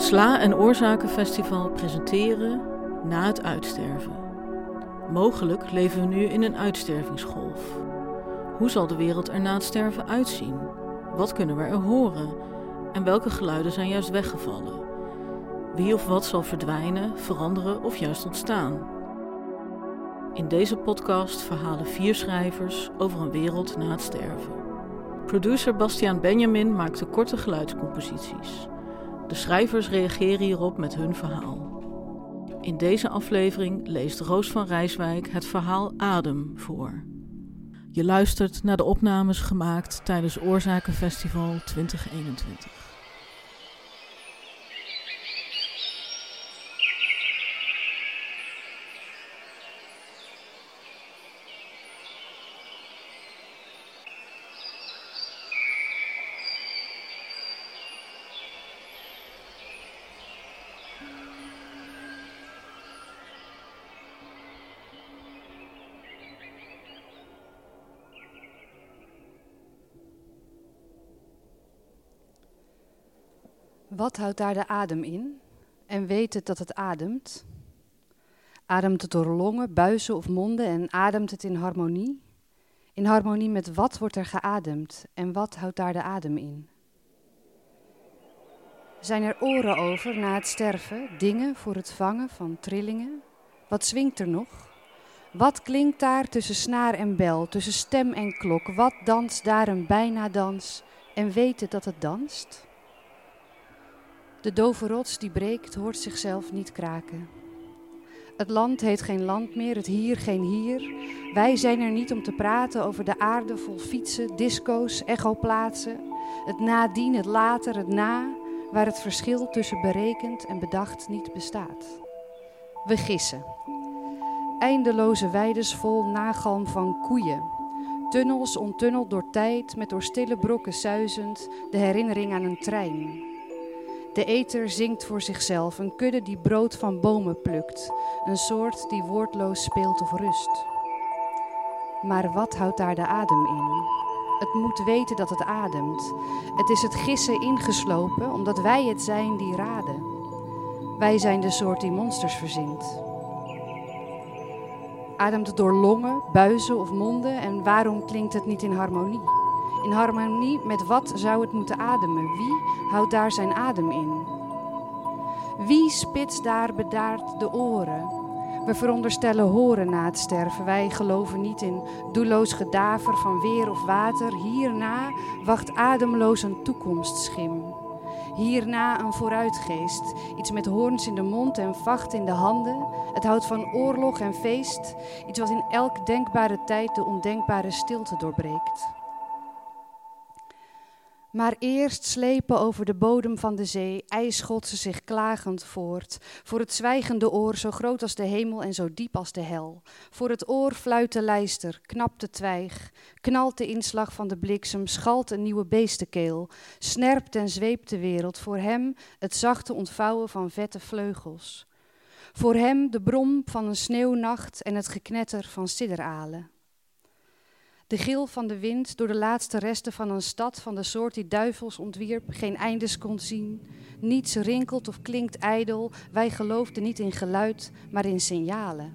Sla- en Oorzakenfestival presenteren Na het uitsterven. Mogelijk leven we nu in een uitstervingsgolf. Hoe zal de wereld er na het sterven uitzien? Wat kunnen we er horen? En welke geluiden zijn juist weggevallen? Wie of wat zal verdwijnen, veranderen of juist ontstaan? In deze podcast verhalen vier schrijvers over een wereld na het sterven. Producer Bastiaan Benjamin maakte korte geluidscomposities. De schrijvers reageren hierop met hun verhaal. In deze aflevering leest Roos van Rijswijk het verhaal Adem voor. Je luistert naar de opnames gemaakt tijdens Oorzakenfestival 2021. Wat houdt daar de adem in? En weet het dat het ademt? Ademt het door longen, buizen of monden en ademt het in harmonie? In harmonie met wat wordt er geademd en wat houdt daar de adem in? Zijn er oren over na het sterven, dingen voor het vangen van trillingen? Wat zwingt er nog? Wat klinkt daar tussen snaar en bel, tussen stem en klok? Wat danst daar een bijna dans en weet het dat het danst? De dove rots die breekt, hoort zichzelf niet kraken. Het land heet geen land meer, het hier geen hier. Wij zijn er niet om te praten over de aarde vol fietsen, disco's, echoplaatsen. Het nadien, het later, het na, waar het verschil tussen berekend en bedacht niet bestaat. We gissen. Eindeloze weides vol nagalm van koeien. Tunnels ontunneld door tijd, met door stille brokken suizend de herinnering aan een trein. De eter zingt voor zichzelf, een kudde die brood van bomen plukt, een soort die woordloos speelt of rust. Maar wat houdt daar de adem in? Het moet weten dat het ademt. Het is het gissen ingeslopen, omdat wij het zijn die raden. Wij zijn de soort die monsters verzint. Ademt het door longen, buizen of monden en waarom klinkt het niet in harmonie? In harmonie met wat zou het moeten ademen? Wie houdt daar zijn adem in? Wie spitst daar bedaard de oren? We veronderstellen horen na het sterven. Wij geloven niet in doelloos gedaver van weer of water. Hierna wacht ademloos een toekomstschim. Hierna een vooruitgeest. Iets met hoorns in de mond en vacht in de handen. Het houdt van oorlog en feest. Iets wat in elk denkbare tijd de ondenkbare stilte doorbreekt. Maar eerst slepen over de bodem van de zee ijsschotsen zich klagend voort. Voor het zwijgende oor zo groot als de hemel en zo diep als de hel. Voor het oor fluit de lijster, knapt de twijg, knalt de inslag van de bliksem, schalt een nieuwe beestenkeel, snerpt en zweept de wereld. Voor hem het zachte ontvouwen van vette vleugels. Voor hem de brom van een sneeuwnacht en het geknetter van sidderalen. De gil van de wind door de laatste resten van een stad van de soort die duivels ontwierp, geen eindes kon zien. Niets rinkelt of klinkt ijdel. Wij geloofden niet in geluid, maar in signalen.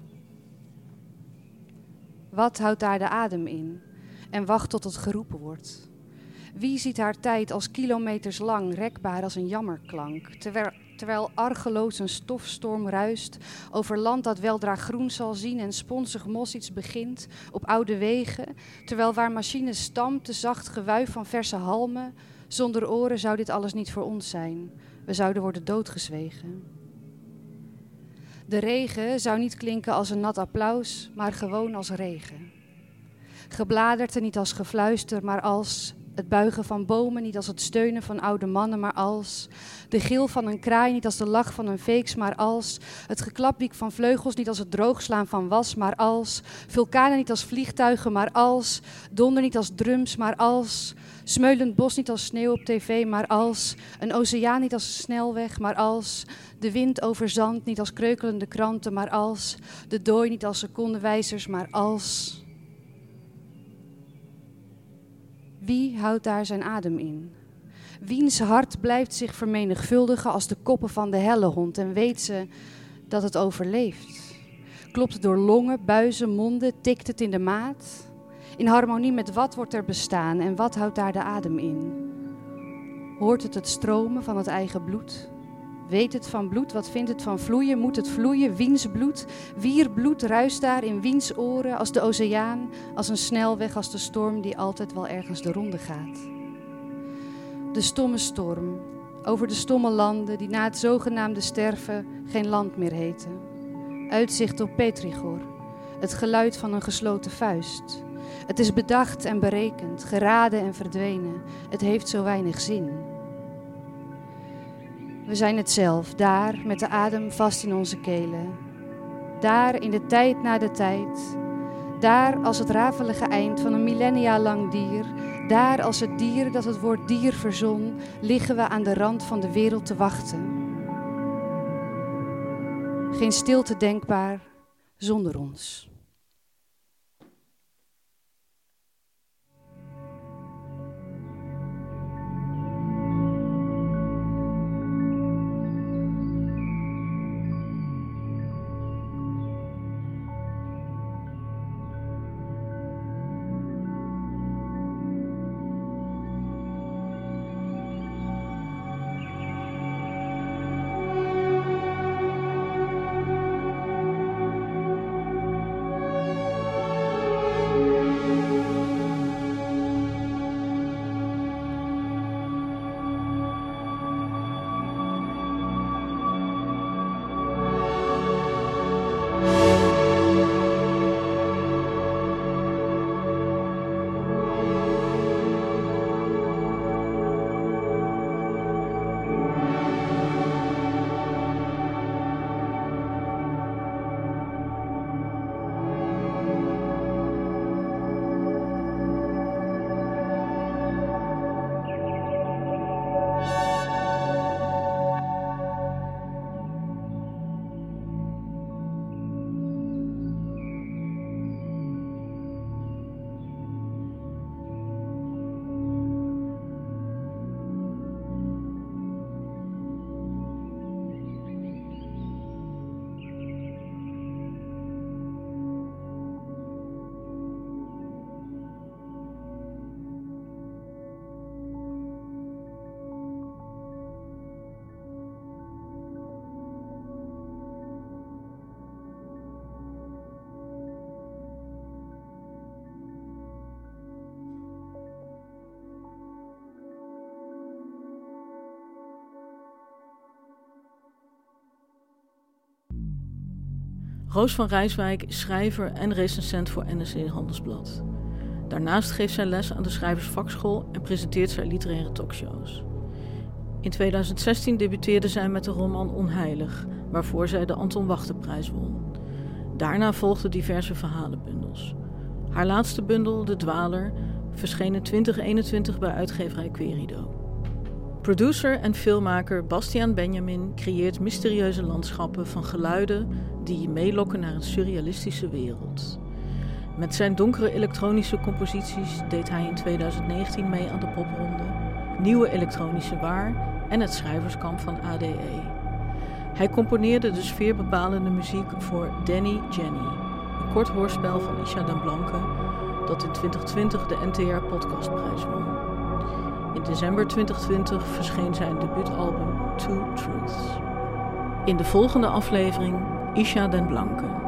Wat houdt daar de adem in? En wacht tot het geroepen wordt. Wie ziet haar tijd als kilometers lang, rekbaar als een jammerklank, terwijl terwijl argeloos een stofstorm ruist over land dat weldra groen zal zien en sponsig mos iets begint op oude wegen, terwijl waar machines stamt de zacht gewuif van verse halmen, zonder oren zou dit alles niet voor ons zijn. We zouden worden doodgezwegen. De regen zou niet klinken als een nat applaus, maar gewoon als regen. Gebladerte niet als gefluister, maar als het buigen van bomen niet als het steunen van oude mannen, maar als de gil van een kraai niet als de lach van een veeks, maar als het geklapwiek van vleugels niet als het droogslaan van was, maar als vulkanen niet als vliegtuigen, maar als donder niet als drums, maar als smeulend bos niet als sneeuw op tv, maar als een oceaan niet als snelweg, maar als de wind over zand niet als kreukelende kranten, maar als de dooi niet als secondewijzers, maar als Wie houdt daar zijn adem in? Wiens hart blijft zich vermenigvuldigen als de koppen van de hellehond en weet ze dat het overleeft? Klopt het door longen, buizen, monden, tikt het in de maat? In harmonie met wat wordt er bestaan en wat houdt daar de adem in? Hoort het het stromen van het eigen bloed? Weet het van bloed? Wat vindt het van vloeien? Moet het vloeien? Wiens bloed? Wier bloed ruist daar in wiens oren als de oceaan, als een snelweg, als de storm die altijd wel ergens de ronde gaat? De stomme storm over de stomme landen die na het zogenaamde sterven geen land meer heten. Uitzicht op Petrigor, het geluid van een gesloten vuist. Het is bedacht en berekend, geraden en verdwenen. Het heeft zo weinig zin. We zijn het zelf, daar met de adem vast in onze kelen. Daar in de tijd na de tijd. Daar als het rafelige eind van een millennia lang dier. Daar als het dier dat het woord dier verzon, liggen we aan de rand van de wereld te wachten. Geen stilte denkbaar zonder ons. Roos van Rijswijk is schrijver en recensent voor NRC Handelsblad. Daarnaast geeft zij les aan de Schrijversvakschool en presenteert zij literaire talkshows. In 2016 debuteerde zij met de roman Onheilig, waarvoor zij de Anton Wachterprijs won. Daarna volgden diverse verhalenbundels. Haar laatste bundel, De Dwaler, verscheen in 2021 bij uitgeverij Querido. Producer en filmmaker Bastiaan Benjamin creëert mysterieuze landschappen van geluiden die je meelokken naar een surrealistische wereld. Met zijn donkere elektronische composities deed hij in 2019 mee aan de popronde, Nieuwe Elektronische Waar en het schrijverskamp van ADE. Hij componeerde de sfeerbepalende muziek voor Danny Jenny, een kort hoorspel van Isha Den Blanke dat in 2020 de NTR Podcastprijs won. In december 2020 verscheen zijn debuutalbum Two Truths. In de volgende aflevering Isha Den Blanke.